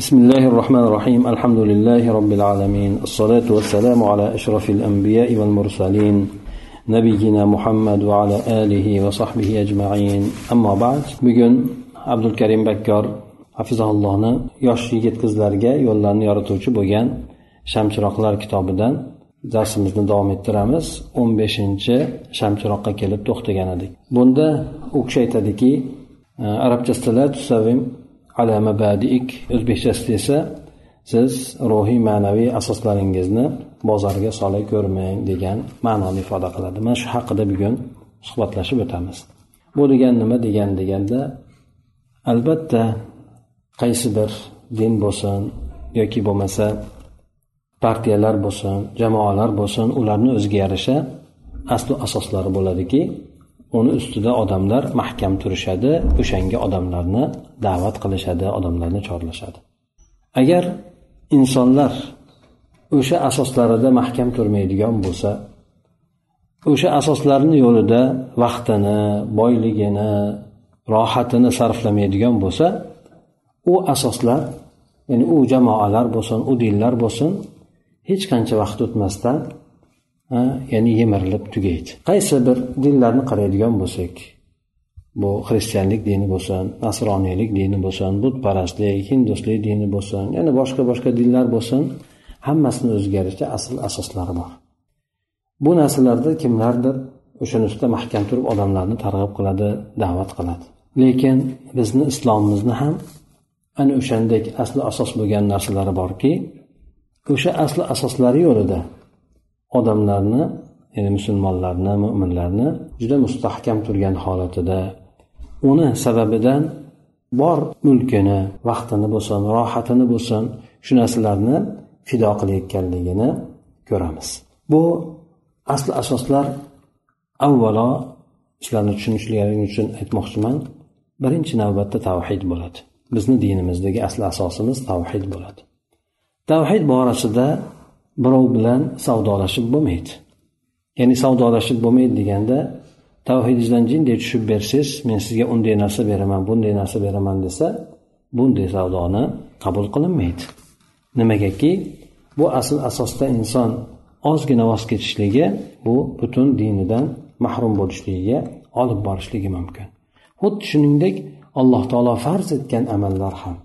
بسم الله الرحمن الرحيم الحمد لله رب العالمين الصلاة والسلام على أشرف الأنبياء والمرسلين نبينا محمد وعلى آله وصحبه أجمعين أما بعد بقول عبد الكريم بكر hafizahullohni yosh yigit qizlarga yo'llarni yorituvchi bo'lgan shamchiroqlar kitobidan darsimizni davom ettiramiz o'n beshinchi shamchiroqqa kelib to'xtagan edik bunda u kishi aytadiki arabchasida ala mabadiik o'zbekchasida esa siz ruhiy ma'naviy asoslaringizni bozorga sola ko'rmang degan ma'noni ifoda qiladi. Mana shu haqida bugun suhbatlashib o'tamiz. Bu degan nima degan deganda albatta qaysidir din bo'lsin yoki bo'lmasa partiyalar bo'lsin jamoalar bo'lsin ularni o'ziga yarasha asli asoslari bo'ladiki uni ustida odamlar mahkam turishadi o'shanga odamlarni da'vat qilishadi odamlarni chorlashadi. Agar insonlar o'sha asoslarida mahkam turmaydigan bo'lsa o'sha asoslarni yo'lida vaqtini boyligini rohatini sarflamaydigan bo'lsa u asoslar ya'ni u jamoalar bo'lsin u dinlar bo'lsin hech qancha vaqt o'tmasdan ya'ni yemirilib tugaydi. Qaysi bir dinlarni qaraydigan bo'lsak bu xristianlik dini bo'lsin nasroniylik dini bo'lsin butparastlik hinduslik dini bo'lsin yana boshqa boshqa dinlar bo'lsin hammasini o'ziga yarasha asl asoslari bor. Bu narsalarda kimlardir o'shani ustida mahkam turib odamlarni targ'ib qiladi da'vat qiladi. Lekin bizni islomimizni ham ana o'shandek asli asos bo'lgan narsalari borki o'sha asli asoslari yo'lida odamlarni ya'ni musulmonlarni mo'minlarni juda mustahkam turgan holatida uni sababidan bor mulkini vaqtini bo'lsin rohatini bo'lsin shu narsalarni fido qilayotganligini ko'ramiz. Bu asl asoslar avvalo sizlarni tushunishlaring uchun aytmoqchiman. Birinchi navbatda tavhid bo'ladi. Bizni dinimizdagi asl asosimiz tavhid bo'ladi. Tavhid borasida birov bilan savdolashib bo'lmaydi. Ya'ni savdolashib bo'lmaydi deganda tavhidingizdan jinday tushib bersangiz men sizga unday narsa beraman bunday narsa beraman desa bunday savdoni qabul qilinmaydi. Nimagaki bu asl asosda inson ozgina voz kechishligi bu butun dinidan mahrum bo'lishligiga olib borishligi mumkin. Xuddi shuningdek alloh taolo farz etgan amallar ham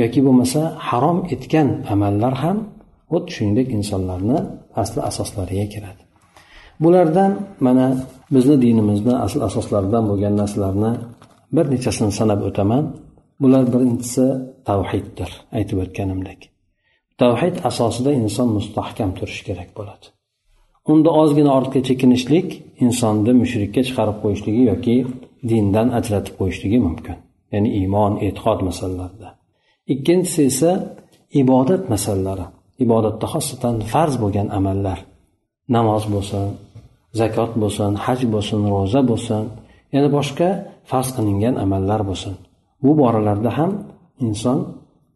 yoki bo'lmasa harom etgan amallar ham xuddi shuningdek insonlarni asli asoslariga kiradi. Bulardan mana bizni dinimizni asl asoslaridan bo'lgan narsalarni bir nechasini sanab o'taman. Bular birinchisi tavhiddir aytib o'tganimdek. Tavhid asosida inson mustahkam turishi kerak bo'ladi. Unda ozgina ortga chekinishlik insonni mushrikka chiqarib qo'yishligi yoki dindan ajratib qo'yishligi mumkin ya'ni iymon e'tiqod masalalarida ikkinchisi esa ibodat masalalari. Ibodatda xosatan farz bo'lgan amallar. Namoz bo'lsin zakot bo'lsin haj bo'lsin ro'za bo'lsin yana boshqa farz qilingan amallar bo'lsin. Bu boralarda ham inson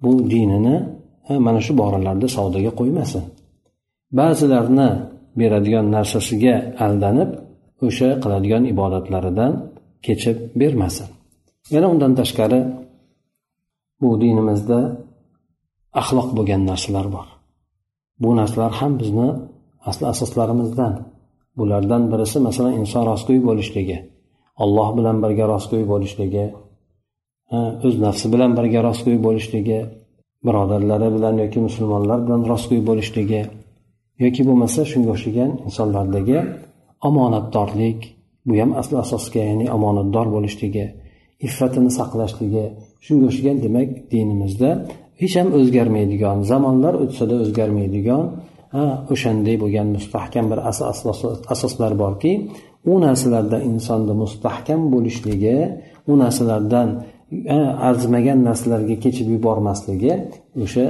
bu dinini e, mana shu boralarda savdoga qo'ymasin. Ba'zilarni beradigan narsasiga aldanib o'sha qiladigan ibodatlaridan kechib bermasin. Yana undan tashqari bu dinimizda axloq bo'lgan narsalar bor. Bu narsalar ham bizni asli asoslarimizdan. Bulardan birisi masalan inson rostgo'y bo'lishligi olloh bilan birga rostgo'y bo'lishligi o'z nafsi bilan birga rostgo'y bo'lishligi birodarlari bilan yoki musulmonlar bilan rostgo'y bo'lishligi yoki bo'lmasa shunga o'xshagan insonlardagi omonatdorlik bu ham asli asosga ya'ni omonatdor bo'lishligi iffatini saqlashligi shunga o'xshagan demak dinimizda hech ham o'zgarmaydigan zamonlar o'tsada o'zgarmaydigan o'shanday bo'lgan mustahkam bir asoslar borki u narsalarda insonni mustahkam bo'lishligi u narsalardan arzimagan narsalarga kechib yubormasligi o'sha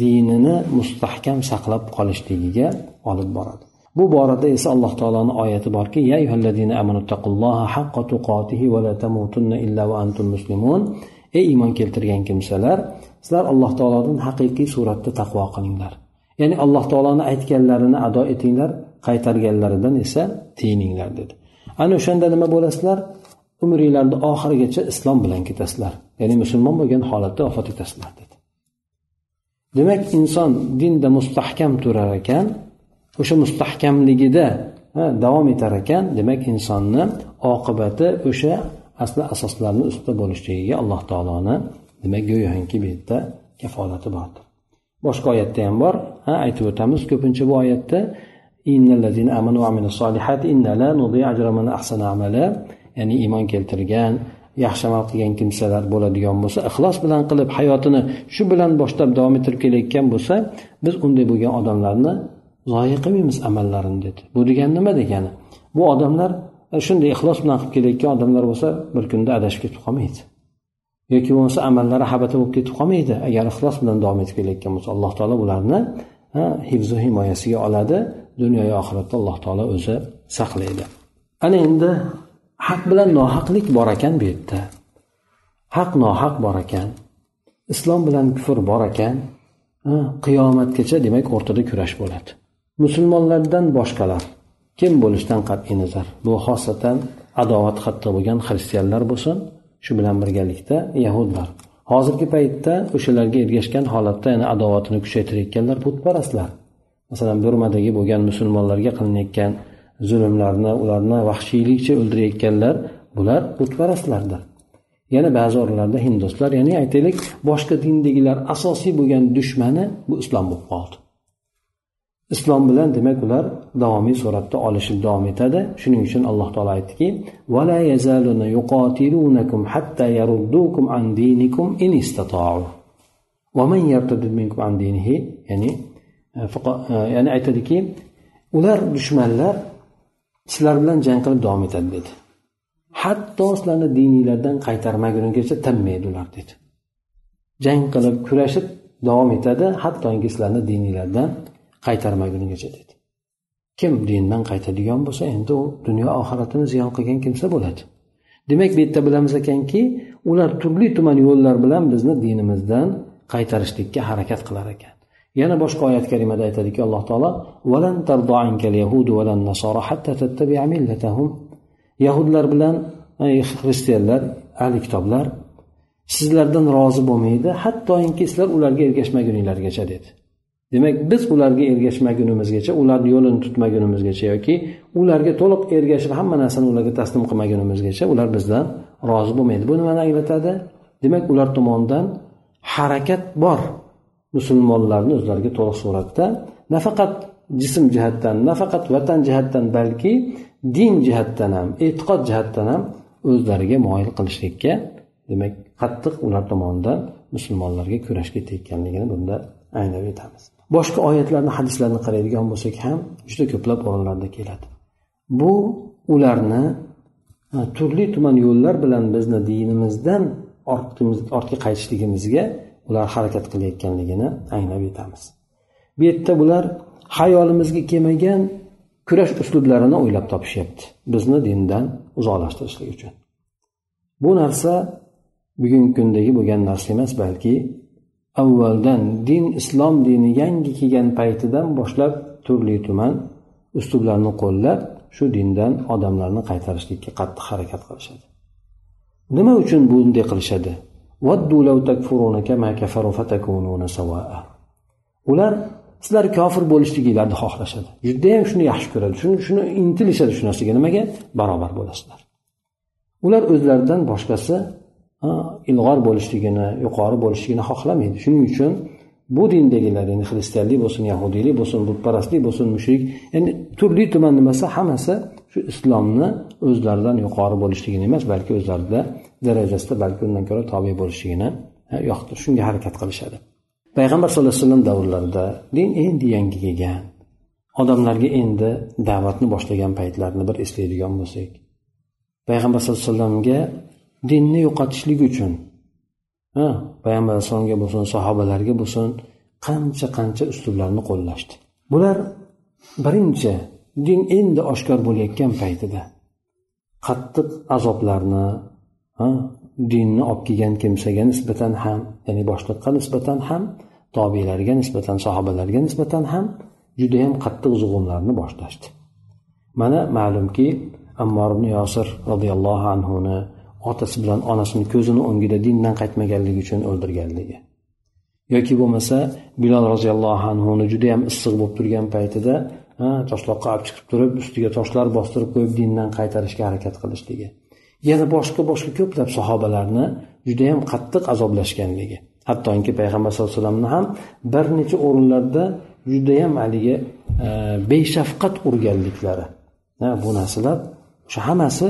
dinini mustahkam saqlab qolishligiga olib boradi. Bu borada esa alloh taoloni oyati borki ey iymon keltirgan kimsalar sizlar alloh taolodan haqiqiy suratda taqvo qilinglar. Ya'ni alloh taoloni aytganlarini ado etinglar qaytarganlaridan esa tiyininglar dedi. Ana o'shanda nima bo'lasizlar? Umringlarni oxirigacha islom bilan ketasizlar. Ya'ni musulmon bo'lgan holatda vafot etasizlar dedi. Demak inson dinda mustahkam turar ekan o'sha mustahkamligida davom etar ekan demak insonni oqibati o'sha asli asoslarni ustida bo'lishligiga alloh taoloni demak go'yoki bu yerda kafolati bordir. Boshqa oyatda ham bor. Ha aytib o'tamiz ko'pincha bu oyatda ya'ni iymon keltirgan yaxshi amal qilgan kimsalar bo'ladigan bo'lsa ixlos bilan qilib hayotini shu bilan boshlab davom ettirib kelayotgan bo'lsa biz unday bo'lgan odamlarni zoya qilmaymiz amallarini dedi. Bu degani nima degani? Bu odamlar e, shunday ixlos bilan qilib kelayotgan odamlar bo'lsa bir kunda adashib ketib qolmaydi. Yoki bo'lmasa amallari habata bo'lib ketib qolmaydi. Agar ixlos bilan davom etib kelayotgan bo'lsa alloh taolo ularni hifzu himoyasiga oladi. Dunyoyu oxiratda alloh taolo o'zi saqlaydi. Ana endi haq bilan nohaqlik bor ekan bu yerda. Haq nohaq bor ekan. Islom bilan kufr bor ekan. Qiyomatgacha demak o'rtada kurash bo'ladi. Musulmonlardan boshqalar kim bo'lishidan qat'iy nazar? Bu xosatan adovat qattiq bo'lgan xristianlar bo'lsin shu bilan birgalikda yahudlar. Hozirgi paytda o'shalarga ergashgan holatda yana adovatini kuchaytirayotganlar butparastlar. Masalan burmadagi bo'lgan musulmonlarga qilinayotgan zulmlarni ularni vahshiylikcha o'ldirayotganlar bular butparastlardir. Yana ba'zi o'rinlarda hinduslar ya'ni aytaylik boshqa dindagilar asosiy bo'lgan dushmani bu islom bo'lib qoldi. Islom bilan demak ular davomiy suratda olishib davom etadi. Shuning uchun alloh taolo aytdiki ya'ni ya'ni aytadiki ular dushmanlar sizlar bilan jang qilib davom etadi dedi. Hatto sizlarni dininglardan qaytarmagunigacha tinmaydi ular dedi. Jang qilib kurashib davom etadi hattoki sizlarni dininglardan qaytarmagunigacha dedi. Kim dindan qaytadigan bo'lsa endi u dunyo oxiratini ziyon qilgan kimsa bo'ladi. Demak bu yerda bilamiz ekanki ular turli tuman yo'llar bilan bizni dinimizdan qaytarishlikka harakat qilar ekan. Yana boshqa oyat karimada aytadiki alloh taolo yahudlar bilan xristianlar ahli kitoblar sizlardan rozi bo'lmaydi hattoki sizlar ularga ergashmaguninglargacha dedi. Demak biz ularga ergashmagunimizgacha ularni yo'lini tutmagunimizgacha yoki ularga to'liq ergashib hamma narsani ularga taslim qilmagunimizgacha ular bizdan rozi bo'lmaydi. Bu nimani anglatadi? Demak ular tomonidan harakat bor. Musulmonlarni o'zlariga to'liq suratda nafaqat jism jihatdan nafaqat vatan jihatdan balki din jihatdan ham e'tiqod jihatdan ham o'zlariga moyil qilishlikka demak qattiq ular tomonidan musulmonlarga kurashga tekkanligini bunda anglab yetamiz boshqa oyatlarni hadislarni qaraydigan bo'lsak ham juda ko'plab o'rinlarda keladi. Bu ularni e, turli tuman yo'llar bilan bizni dinimizdan ortga qaytishligimizga ular harakat qilayotganligini anglab yetamiz. Bu yerda bular hayolimizga kelmagan kurash uslublarini o'ylab topishyapti bizni dindan uzoqlashtirishlik uchun. Bu narsa bugungi kundagi bo'lgan narsa emas balki avvaldan din islom dini yangi kelgan paytidan boshlab turli tuman uslublarni qo'llab shu dindan odamlarni qaytarishlikka qattiq harakat qilishadi. Nima uchun bunday qilishadi? Ular sizlar kofir bo'lishliginglarni xohlashadi. Judayam shuni yaxshi ko'radi shuni shuni intilishadi shu narsaga. Nimaga? Barobar bo'lasizlar. Ular o'zlaridan boshqasi ilg'or bo'lishligini yuqori bo'lishligini xohlamaydi. Shuning uchun bu dindagilar ya'ni xristianlik bo'lsin yahudiylik bo'lsin butparastlik bo'lsin mushrik ya'ni turli tuman nimasi hammasi shu islomni o'zlaridan yuqori bo'lishligini emas balki o'zlarida darajasida balki undan ko'ra tobe bo'lishligini yoqtir. Shunga harakat qilishadi. Payg'ambar sallallohu alayhi vasallam davrlarida din endi yangi kelgan. Odamlarga endi da'vatni boshlagan paytlarini bir eslaydigan bo'lsak payg'ambar sallallohu alayhi vasallamga dinni yo'qotishlik uchun. Ha payg'ambar alayhissalomga bo'lsin sahobalarga bo'lsin qancha qancha uslublarni qo'llashdi. Bular birinchi din endi oshkor bo'layotgan paytida qattiq azoblarni dinni olib kelgan kimsaga nisbatan ham ya'ni boshliqqa nisbatan ham tobiylarga nisbatan sahobalarga nisbatan ham judayam qattiq zug'umlarni boshlashdi. Mana ma'lumki ammor ibn yosir roziyallohu anhuni otasi bilan onasini ko'zini o'ngida dindan qaytmaganligi uchun o'ldirganligi. Yoki bo'lmasa bilol roziyallohu anhuni judayam issiq bo'lib turgan paytida toshloqqa olib chiqib turib ustiga toshlar bostirib qo'yib dindan qaytarishga harakat qilishligi. Yana boshqa boshqa ko'plab sahobalarni judayam qattiq azoblashganligi. Hattoki payg'ambar sallallohu alayhi vasallamni ham bir necha o'rinlarda judayam haligi e, beshafqat urganliklari. Bu narsalar o'sha hammasi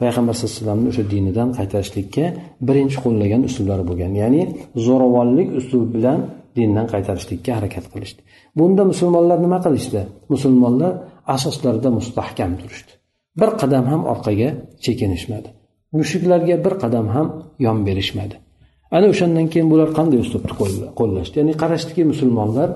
payg'ambar sallallohu alayhi vasallamni o'sha dinidan qaytarishlikka birinchi qo'llagan uslublari bo'lgan. Ya'ni zo'ravonlik uslubi bilan dindan qaytarishlikka harakat qilishdi. Bunda musulmonlar nima qilishdi? Musulmonlar asoslarida mustahkam turishdi. Bir qadam ham orqaga chekinishmadi. Mushuklarga bir qadam ham yon berishmadi. Ana o'shandan keyin bular qanday uslubni qo'llashdi? Ya'ni qarashdiki musulmonlar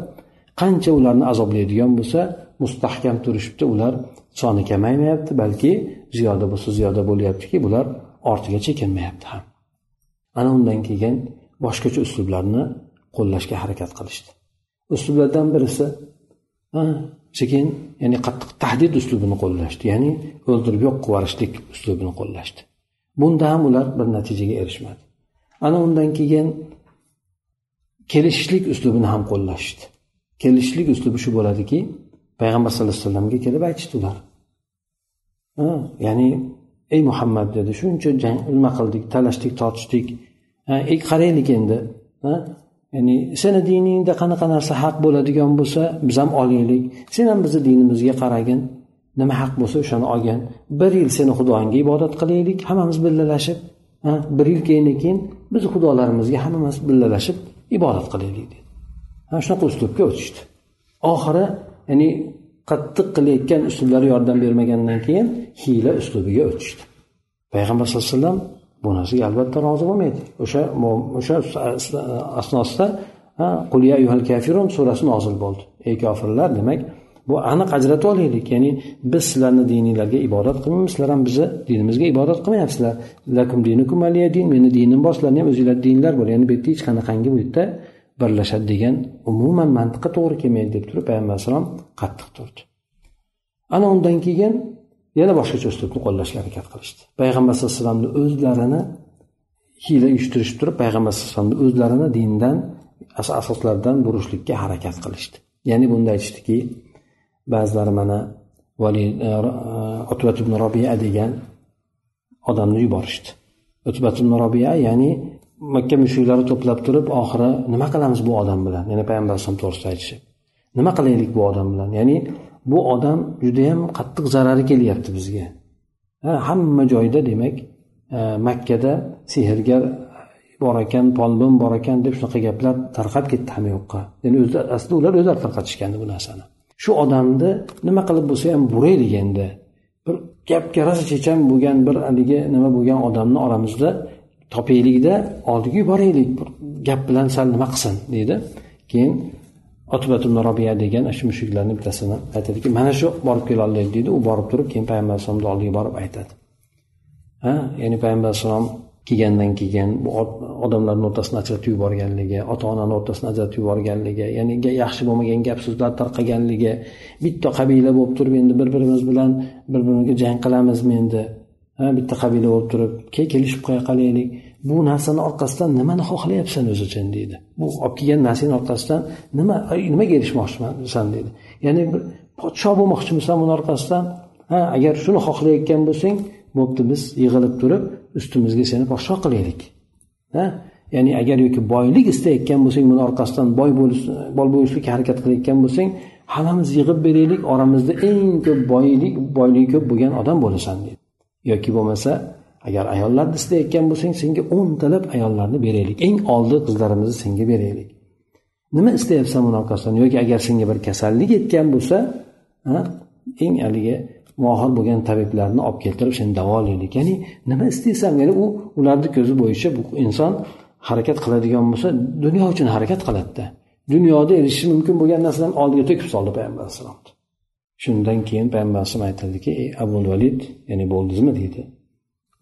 qancha ularni azoblaydigan bo'lsa mustahkam turishibdi ular soni kamaymayapti balki ziyoda bo'lsa ziyoda bo'lyaptiki bular ortiga chekinmayapti ham. Ana undan keyin boshqacha uslublarni qo'llashga harakat qilishdi. Uslublardan birisi sekin ya'ni qattiq tahdid uslubini qo'llashdi ya'ni o'ldirib yo'q qilib yuborishlik uslubini qo'llashdi. Bunda ham ular bir natijaga erishmadi. Ana undan keyin kelishishlik uslubini ham qo'llashdi. Kelishishlik uslubi shu bo'ladiki payg'ambar sallallohu alayhi vasallamga kelib aytishdi ular ya'ni ey muhammad dedi. Shuncha jang nima qildik? Talashdik tortishdik. Ey qaraylik endi. Ya'ni seni diningda qanaqa narsa haq bo'ladigan bo'lsa biz ham olaylik sen ham bizni dinimizga qaragin. Nima haq bo'lsa o'shani olgin. Bir yil seni xudoyingga ibodat qilaylik hammamiz billalashib bir yil keyin keyin biz xudolarimizga hammamiz billalashib ibodat qilaylik dedi. Shunaqa uslubga o'tishdi. Oxiri ya'ni qattiq qilayotgan uslublari yordam bermagandan keyin hiyla uslubiga o'tishdi. Payg'ambar sallallohu alayhi vasallam bu narsaga albatta rozi bo'lmaydi. O'sha o'sha asnosida quliya yuhal kafirun surasi nozil bo'ldi. Ey kofirlar demak bu aniq ajratib olaylik. Ya'ni biz sizlarni dininglarga ibodat qilmaymiz sizlar ham bizni dinimizga ibodat qilmayapsizlar. Lakum dinukum din meni dinim bor sizlarni ham o'zinglarni dinlar bor ya'ni bu yerda hech qanaqangi bu yerda birlashadi degan umuman mantiqqa to'g'ri kelmaydi deb turib payg'ambar alayhisalom qattiq turdi. Ana undan keyin yana boshqacha uslubni qo'llashga harakat qilishdi. Payg'ambar sallallohu alayhi vasallamni o'zlarini hiyla uyushtirishib turib payg'ambar sallallohu alayhi vasallamni o'zlarini dindan asoslardan burishlikka harakat qilishdi. Ya'ni bunda aytishdiki ba'zilari mana e, e, utbat ibn robiya degan odamni yuborishdi. Utbat ibn robiya ya'ni makka mushuklari to'plab turib oxiri nima qilamiz bu odam bilan? Ya'ni payg'ambar alayhisalom to'g'risida aytishib nima qilaylik bu odam bilan? Ya'ni bu odam judayam qattiq zarari kelyapti bizga. Hamma joyda demak e, makkada sehrgar bor ekan polbon bor ekan deb shunaqa gaplar tarqab ketdi hamma yoqqa. Ya'ni o'zlar aslida ular o'zlari tarqatishgandi bu narsani. Shu odamni nima qilib bo'lsa ham buraylik endi bir gapga rosa chechan bo'lgan bir haligi nima bo'lgan odamni oramizda topaylikda oldiga yuboraylik bir gap bilan sal nima qilsin deydi. Keyin otbat robiya degan shu mushuklarni bittasini aytadiki mana shu borib keloldik deydi. U borib turib keyin payg'ambar alayhisalomni oldiga borib aytadi. Ha ya'ni payg'ambar alayhissalom kelgandan keyin bu odamlarni o'rtasini ajratib yuborganligi ota onani o'rtasini ajratib yuborganligi ya'ni yaxshi bo'lmagan gap so'zlar tarqaganligi bitta qabila bo'lib turib endi bir birimiz bilan bir birimizga jang qilamizmi endi bitta qabila bo'lib turib kelishib qo'ya qolaylik bu narsani orqasidan nimani xohlayapsan o'zi uchun deydi. Bu olib kelgan narsani orqasidan nima nimaga erishmoqchisan deydi. Ya'ni bir podsho bo'lmoqchimisan buni orqasidan ha agar shuni xohlayotgan bo'lsang bo'pti biz yig'ilib turib ustimizga seni podsho qilaylik. Ha? Ya'ni agar yoki boylik istayotgan bo'lsang buni orqasidan boy bo'lish boy bo'lishlikka harakat qilayotgan bo'lsang hammamiz yig'ib beraylik oramizda eng ko'p boylik boyligi ko'p bo'lgan odam bo'lasan deydi. Yoki bo'lmasa agar ayollarni istayotgan bo'lsang senga o'ntalab ayollarni beraylik. Eng oldi qizlarimizni senga beraylik. Nima istayapsan bunaqasini orqasidan yoki agar senga bir kasallik yetgan bo'lsa eng haligi mohir bo'lgan tabiblarni olib keltirib seni davolaylik ya'ni nima istaysan? Ya'ni u ularni ko'zi bo'yicha bu inson harakat qiladigan bo'lsa dunyo uchun harakat qiladida. Dunyoda erishishi mumkin bo'lgan narsalarni oldiga to'kib soldi payg'ambar alayhissalomni shundan keyin payg'ambar alayhisalom aytadiki ey abu valid ya'ni bo'ldingizmi? deydi.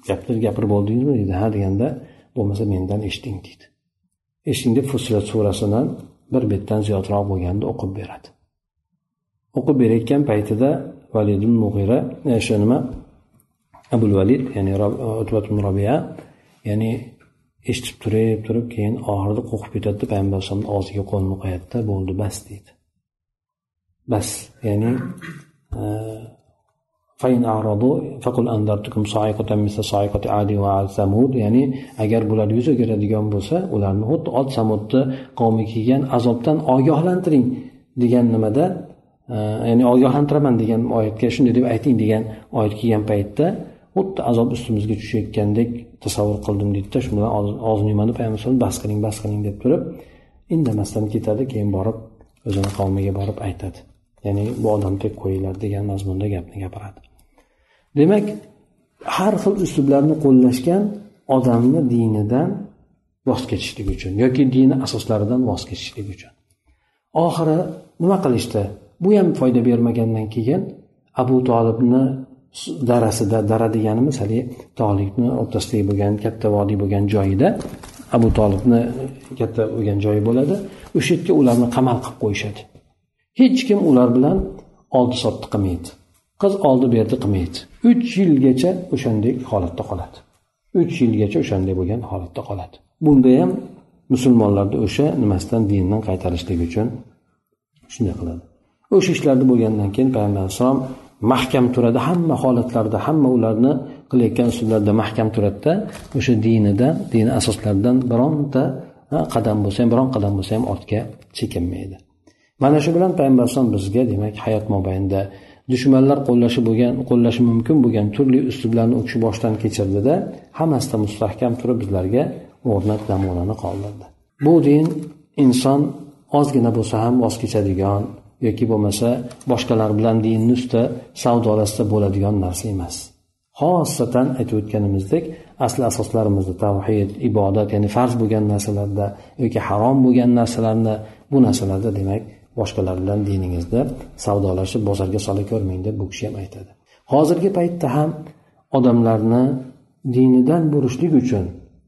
Gapni gapirib oldingizmi deydi. Ha deganda bo'lmasa mendan eshiting deydi. Eshiting deb fusilat surasidan bir betdan ziyodroq bo'lganda o'qib beradi. O'qib berayotgan paytida valid mug'ira o'sha e, nima? Abul valid ya'ni e, robiya ya'ni eshitib turib turib keyin oxirida qo'rqib ketadida payg'ambar alayhisalomni og'ziga qo'lini qo'yadida bo'ldi bas deydi. Bas ya'ni e, ya'ni agar bular yuz o'giradigan bo'lsa ularni xuddi ot samudni qavmi kelgan azobdan ogohlantiring degan nimada e, ya'ni ogohlantiraman degan oyatga shunday deb ayting degan oyat kelgan paytda xuddi azob ustimizga tushayotgandek tasavvur qildim deydida shu bilan og'zini yumadi payg'ambar bas qiling bas qiling deb turib indamasdan ketadi keyin borib o'zini qavmiga borib aytadi. Ya'ni bu odamni tek qo'yinglar degan mazmunda gapni gapiradi. Demak har xil uslublarni qo'llashgan odamni dinidan voz kechishlik uchun yoki dini asoslaridan voz kechishlik uchun. Oxiri nima qilishdi? Bu ham foyda bermagandan keyin abu tolibni darasida dara deganimiz haligi tolibni o'rtasidagi bo'lgan katta vodiy bo'lgan joyida abu tolibni katta bo'lgan joyi bo'ladi. O'sha yerga ularni qamal qilib qo'yishadi. Hech kim ular bilan oldi sotdi qilmaydi. Qiz oldi berdi qilmaydi. Uch yilgacha o'shanday holatda qoladi. Uch yilgacha o'shanday bo'lgan holatda qoladi. Bunda ham musulmonlarni o'sha nimasidan dindan qaytarishlik uchun shunday qiladi. O'sha ishlarni bo'lgandan keyin payg'ambar alayhissalom mahkam turadi. Hamma holatlarda hamma ularni qilayotgan usullarda mahkam turadida o'sha dinida dini asoslaridan bironta qadam bo'lsa ham biron qadam bo'lsa ham ortga chekinmaydi. Mana shu bilan payg'ambar alayhisalom bizga demak hayot mobaynida dushmanlar qo'llashi bo'lgan qo'llashi mumkin bo'lgan turli uslublarni u kishi boshdan kechirdida hammasida mustahkam turib bizlarga o'rnak namunani qoldirdi. Bu din inson ozgina bo'lsa ham voz kechadigan yoki bo'lmasa boshqalar bilan dinni ustida savdolasida bo'ladigan narsa emas. Xosatan aytib o'tganimizdek asli asoslarimizni tavhid ibodat ya'ni farz bo'lgan narsalarda yoki harom bo'lgan narsalarni bu narsalarda demak boshqalar bilan diningizda savdolashib bozorga sola ko'rmang deb bu kishi ham aytadi. Hozirgi paytda ham odamlarni dinidan burishlik uchun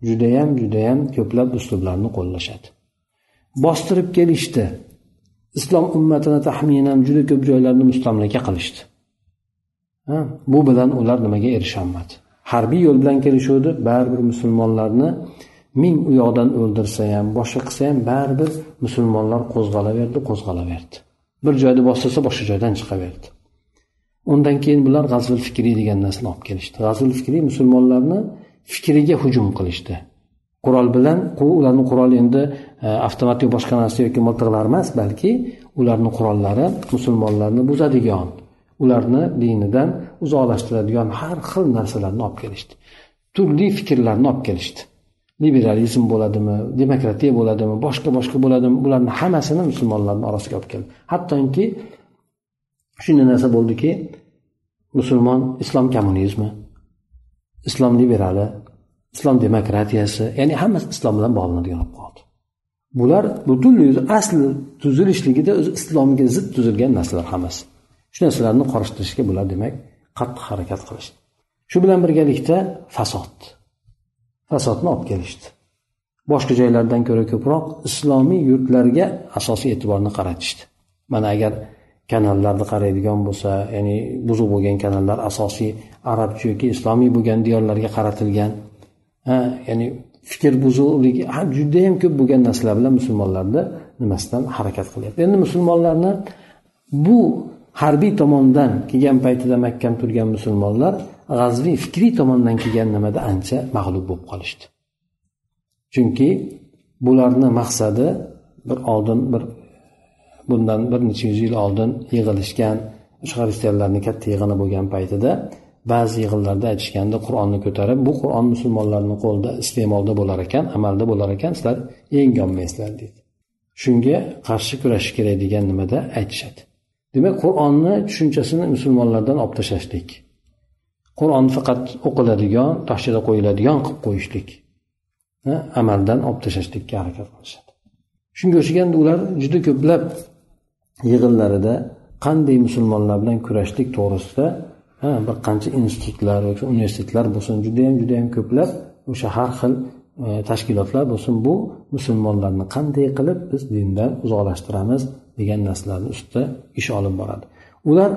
judayam judayam ko'plab uslublarni qo'llashadi. Bostirib kelishdi. Islom ummatini taxminan juda ko'p joylarni mustamlaka qilishdi. Bu bilan ular nimaga erisholmadi harbiy yo'l bilan kelishuvdi. Baribir musulmonlarni ming u yoqdan o'ldirsa ham boshqa qilsa ham baribir musulmonlar qo'zg'alaverdi qo'zg'alaverdi. Bir joyda bostirsa boshqa joydan chiqaverdi. Undan keyin bular g'azvil fikriy degan narsani olib kelishdi. G'azvil fikriy musulmonlarni fikriga hujum qilishdi. Qurol bilan ularni quroli endi e, avtomat yo boshqa narsa yoki miltiqlar emas balki ularni qurollari musulmonlarni buzadigan ularni dinidan uzoqlashtiradigan har xil narsalarni olib kelishdi. Turli fikrlarni olib kelishdi. Liberalizm bo'ladimi demokratiya bo'ladimi boshqa boshqa bo'ladimi bularni hammasini musulmonlarni orasiga olib keldi. Hattoki shunday narsa bo'ldiki musulmon islom kommunizmi islom liberali islom demokratiyasi ya'ni hammasi islom bilan bog'lanadigan bo'lib qoldi. Bular butunlay o'zi asli tuzilishligida o'zi islomga zid tuzilgan narsalar hammasi. Shu narsalarni qorishtirishga bular demak qattiq harakat qilishdi. Shu bilan birgalikda fasod. Fasodni olib kelishdi. Boshqa joylardan ko'ra ko'proq islomiy yurtlarga asosiy e'tiborni qaratishdi. Mana agar kanallarni qaraydigan bo'lsa ya'ni buzuq bo'lgan kanallar asosiy arabcha yoki islomiy bo'lgan diyorlarga qaratilgan ha ya'ni fikr buzuqligi judayam ko'p bo'lgan narsalar bilan musulmonlarni nimasidan harakat qilyapti? Endi musulmonlarni bu harbiy tomondan kelgan paytida mahkam turgan musulmonlar g'azviy fikriy tomondan kelgan nimada ancha mag'lub bo'lib qolishdi. Chunki bularni maqsadi bir oldin bir bundan bir necha yuz yil oldin yig'ilishgan o'sha xristianlarni katta yig'ini bo'lgan paytida ba'zi yig'inlarda aytishganda qur'onni ko'tarib bu qur'on musulmonlarni qo'lida iste'molda bo'lar ekan amalda bo'lar ekan sizlar yengolmaysizlar deydi. Shunga qarshi kurashish kerak degan nimada aytishadi. Demak qur'onni tushunchasini musulmonlardan olib tashlashlik qur'on faqat o'qiladigan tokchada qo'yiladigan qilib qo'yishlik amaldan olib tashlashlikka harakat qilishadi. Shunga o'xshagan ular juda ko'plab yig'inlarida qanday musulmonlar bilan kurashlik to'g'risida bir qancha institutlar yoki universitetlar bo'lsin judayam judayam ko'plab o'sha har xil e, tashkilotlar bo'lsin bu musulmonlarni qanday qilib biz dindan uzoqlashtiramiz degan narsalarni ustida ish olib boradi. Ular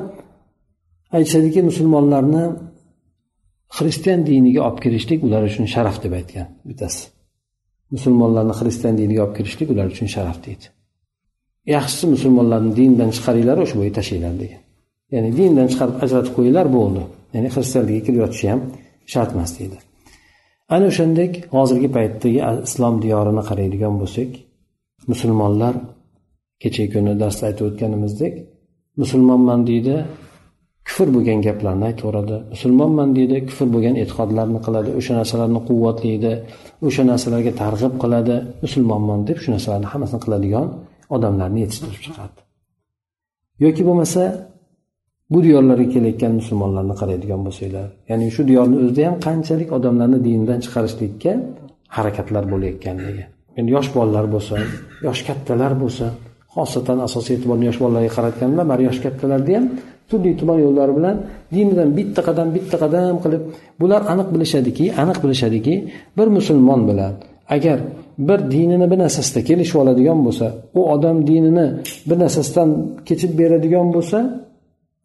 aytishadiki musulmonlarni xristian diniga olib kirishlik ular uchun sharaf deb aytgan bittasi. Musulmonlarni xristian diniga olib kirishlik ular uchun sharaf deydi. Yaxshisi musulmonlarni dindan chiqaringlar o'sha bo'yiga tashlanglar degan. Ya'ni dindan chiqarib ajratib qo'yinglar bo'ldi. Ya'ni xristianlikka kirib yotishi ham shart emas deydi. Ana o'shandek hozirgi paytdagi islom diyorini qaraydigan bo'lsak musulmonlar kechagi kuni darsda aytib o'tganimizdek musulmonman deydi kufr bo'lgan gaplarni aytaveradi musulmonman deydi kufr bo'lgan e'tiqodlarni qiladi o'sha narsalarni quvvatlaydi o'sha narsalarga targ'ib qiladi. Musulmonman deb shu narsalarni hammasini qiladigan odamlarni yetishtirib chiqadi. Yoki bo'lmasa bu diyorlarga kelayotgan musulmonlarni qaraydigan bo'lsanglar ya'ni shu diyorni o'zida ham qanchalik odamlarni dindan chiqarishlikka harakatlar bo'layotganligi. Endi yosh bolalar bo'lsin yosh kattalar bo'lsin xosatan asosiy e'tiborni yosh bolalarga qaratganda mana yosh kattalarda ham turli tuman yo'llari bilan dinidan bitta qadam bitta qadam qilib bular aniq bilishadiki aniq bilishadiki bir musulmon bilan agar bir dinini bir narsasida kelishib oladigan bo'lsa u odam dinini bir narsasidan kechib beradigan bo'lsa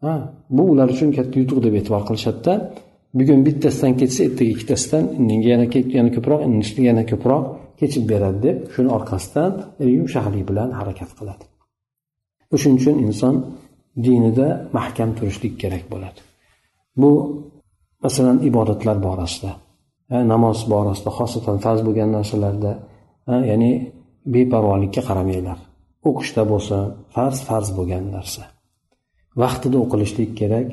ha bu ular uchun katta yutuq deb e'tibor qilishadida bugun bittasidan ketsa ertaga ikkitasidan yana yana ko'proq yana ko'proq kechib beradi deb shuni orqasidan yumshoqlik bilan harakat qiladi. O'shuning uchun inson dinida mahkam turishlik kerak bo'ladi. Bu masalan ibodatlar borasida namoz borasida xosatan farz bo'lgan narsalarda ya'ni beparvolikka qaramanglar. O'qishda bo'lsin farz farz bo'lgan narsa. Vaqtida o'qilishlik kerak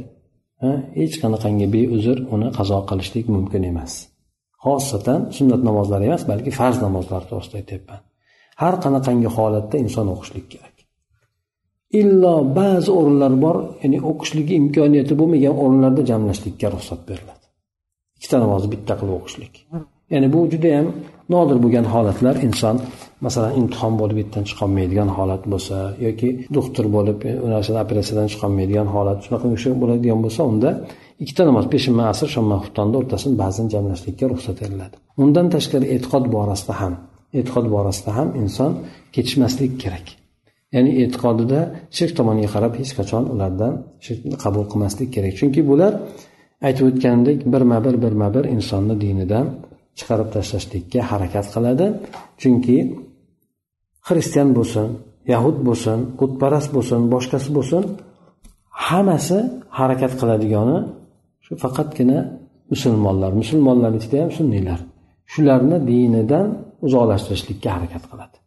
hech qanaqangi beuzr uni qazo qilishlik mumkin emas. Xosatan sunnat namozlari emas balki farz namozlar to'g'risida aytyapman. Har qanaqangi holatda inson o'qishlik kerak. Illo ba'zi o'rinlar bor ya'ni o'qishlik imkoniyati bo'lmagan o'rinlarda jamlashlikka ruxsat beriladi. Ikkita namozni bitta qilib o'qishlik. Ya'ni bu judayam nodir bo'lgan holatlar. Inson masalan imtihon bo'lib yerdan chiqolmaydigan holat bo'lsa yoki doktor bo'lib e, u narsani operatsiyadan chiqolmaydigan holat shunaqa o'sha bo'ladigan bo'lsa unda ikkita namoz peshinma asr shomma xuftonni o'rtasini ba'zan jamlashlikka ruxsat beriladi. Undan tashqari e'tiqod borasida ham e'tiqod borasida ham inson kechishmaslik kerak. Ya'ni e'tiqodida shirk tomoniga qarab hech qachon ulardan shirkni qabul qilmaslik kerak. Chunki bular aytib o'tganimdek birma bir birma bir insonni dinidan chiqarib tashlashlikka harakat qiladi. Chunki xristian bo'lsin yahud bo'lsin butparast bo'lsin boshqasi bo'lsin hammasi harakat qiladigani shu faqatgina musulmonlar musulmonlar ichida ham sunniylar. Shularni dinidan uzoqlashtirishlikka harakat qiladi.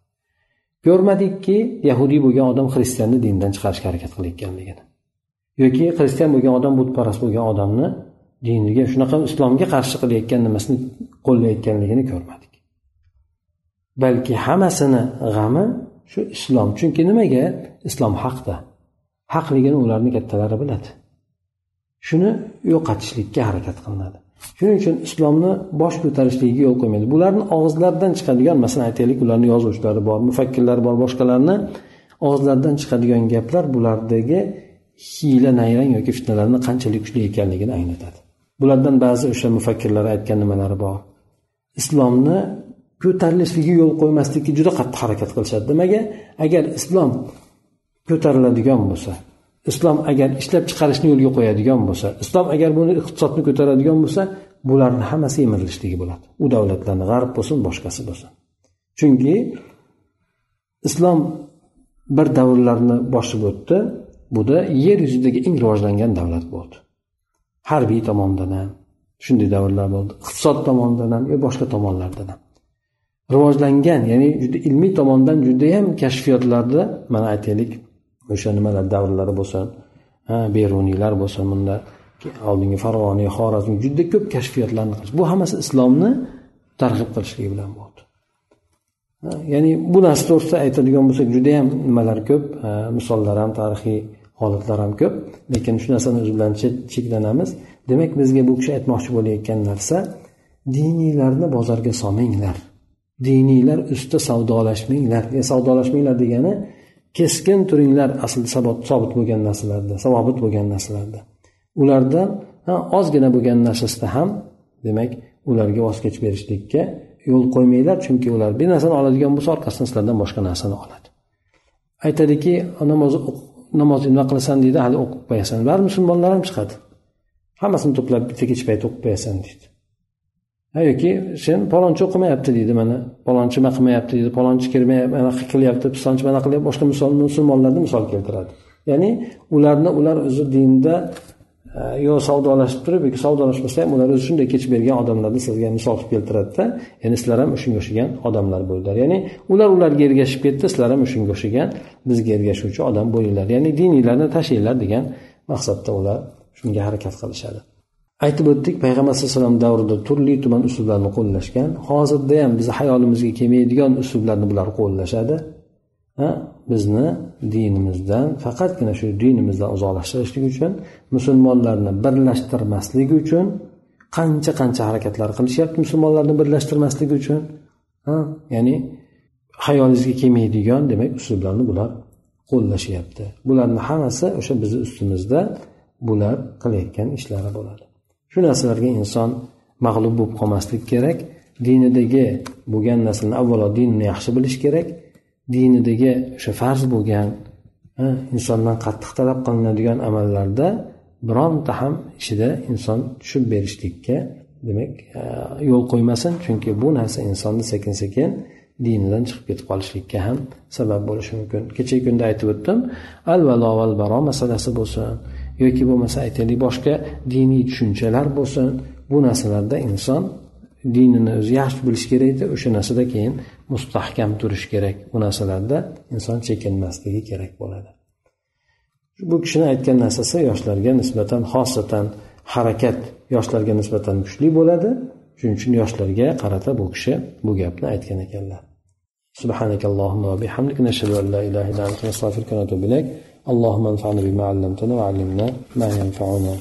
Ko'rmadikki yahudiy bo'lgan odam xristianni dindan chiqarishga harakat qilayotganligini. Yoki xristian bo'lgan odam butparast bo'lgan odamni diniga shunaqa islomga qarshi qilayotgan nimasini qo'llayotganligini ko'rmadik. Balki hammasini g'ami shu islom. Chunki nimaga? Islom haqda. Haqligini ularni kattalari biladi. Shuni yo'qotishlikka harakat qilinadi. Shuning uchun islomni bosh ko'tarishligiga yo'l qo'ymaydi. Bularni og'izlaridan chiqadigan masalan aytaylik ularni yozuvchilari bor mufakkirlar bor boshqalarni og'izlaridan chiqadigan gaplar bulardagi hiyla nayrang yoki fitnalarni qanchalik kuchli ekanligini anglatadi. Bulardan ba'zi o'sha mufakkirlar aytgan nimalari bor. Islomni ko'tarilishiga yo'l qo'ymaslikka juda qattiq harakat qilishadi. Nimaga agar islom ko'tariladigan bo'lsa islom agar ishlab chiqarishni yo'lga qo'yadigan bo'lsa islom agar buni iqtisodni ko'taradigan bo'lsa bularni hammasi yemirilishligi bo'ladi. U davlatlarni g'arb bo'lsin boshqasi bo'lsin. Chunki islom bir davrlarni bosib o'tdi buda yer yuzidagi eng rivojlangan davlat bo'ldi. Harbiy tomondan ham shunday davrlar bo'ldi iqtisod tomonidan ham boshqa tomonlardan ham. Rivojlangan ya'ni juda ilmiy tomondan judayam kashfiyotlarda mana aytaylik o'sha nimalar davrlari bo'lsin beruniylar bo'lsin bunda oldingi farg'oniy xorazm juda ko'p kashfiyotlarni qilish. Bu hammasi islomni targ'ib qilishligi bilan bo'ldi. Ya'ni bu narsa to'g'risida aytadigan bo'lsak judayam nimalar ko'p misollar ham tarixiy holatlar ham ko'p. Lekin shu narsani o'zi bilan cheklanamiz. Demak bizga bu kishi aytmoqchi bo'layotgan narsa diniylarni bozorga solmanglar. Diniylar ustida savdolashmanglar. E, savdolashmanglar degani keskin turinglar aslida sobit bo'lgan narsalarda savobit bo'lgan narsalarda. Ularda ozgina bo'lgan narsasida ham demak ularga voz kechib berishlikka yo'l qo'ymanglar chunki ular bir narsani oladigan bo'lsa orqasidan sizlardan boshqa narsani oladi. Aytadiki namoz namoz nima qilasan deydi hali o'qib qo'yasan. Baribir musulmonlar ham chiqadi. Hammasini to'plab bitta kecha o'qib qo'yasan deydi. Yoki sen palonchi o'qimayapti deydi mana. Palonchi nima qilmayapti deydi. Palonchi kirmayapti anaqa qilyapti pisonchi mana qilyapti boshqa misol musulmonlarni misol keltiradi. Ya'ni ularni ular o'zi dinda e, yo savdolashib turib yoki savdolashmasa ham ular o'zi shunday kechib bergan odamlarni sizga misol qilib keltiradida ya'ni sizlar ham shunga o'xshagan odamlar bo'linglar ya'ni ular ularga ergashib ketdi sizlar ham shunga o'xshagan bizga ergashuvchi odam bo'linglar. Ya'ni dininglarni tashlanglar degan maqsadda ular shunga harakat qilishadi. Aytib o'tdik payg'ambar sallallohu alayhi vasallam davrida turli tuman uslublarni qo'llashgan. Hozirda ham bizni hayolimizga kelmaydigan uslublarni bular qo'llashadi. Bizni dinimizdan faqatgina shu dinimizdan uzoqlashtirishlik uchun musulmonlarni birlashtirmaslik uchun qancha qancha harakatlar qilishyapti musulmonlarni birlashtirmaslik uchun. Ya'ni hayolingizga kelmaydigan demak uslublarni bular qo'llashyapti. Bularni hammasi o'sha bizni ustimizda bular qilayotgan ishlari bo'ladi. Shu narsalarga inson mag'lub bo'lib qolmaslik kerak. Dinidagi bo'lgan narsani avvalo dinni yaxshi bilish kerak. Dinidagi o'sha farz bo'lgan insondan qattiq talab qilinadigan amallarda bironta ham ichida inson tushib berishlikka demak yo'l qo'ymasin. Chunki bu narsa insonni sekin sekin dinidan chiqib ketib qolishlikka ham sabab bo'lishi mumkin. Kechagi kunda aytib o'tdim al valo val baro masalasi bo'lsin. yoki bo'lmasa aytaylik boshqa diniy tushunchalar bo'lsin bu narsalarda inson dinini o'zi yaxshi bilish kerak edi o'sha narsada keyin mustahkam turish kerak bu narsalarda inson chekinmasligi kerak bo'ladi bu kishini aytgan narsasi yoshlarga nisbatan xosatan harakat yoshlarga nisbatan kuchli bo'ladi shuning uchun yoshlarga qarata bu kishi bu gapni aytgan ekanlar سبحانك اللهم وبحمدك نشهد أن لا إله إلا أنت نستغفرك ونتوب إليك اللهم انفعنا بما علمتنا وعلمنا ما ينفعنا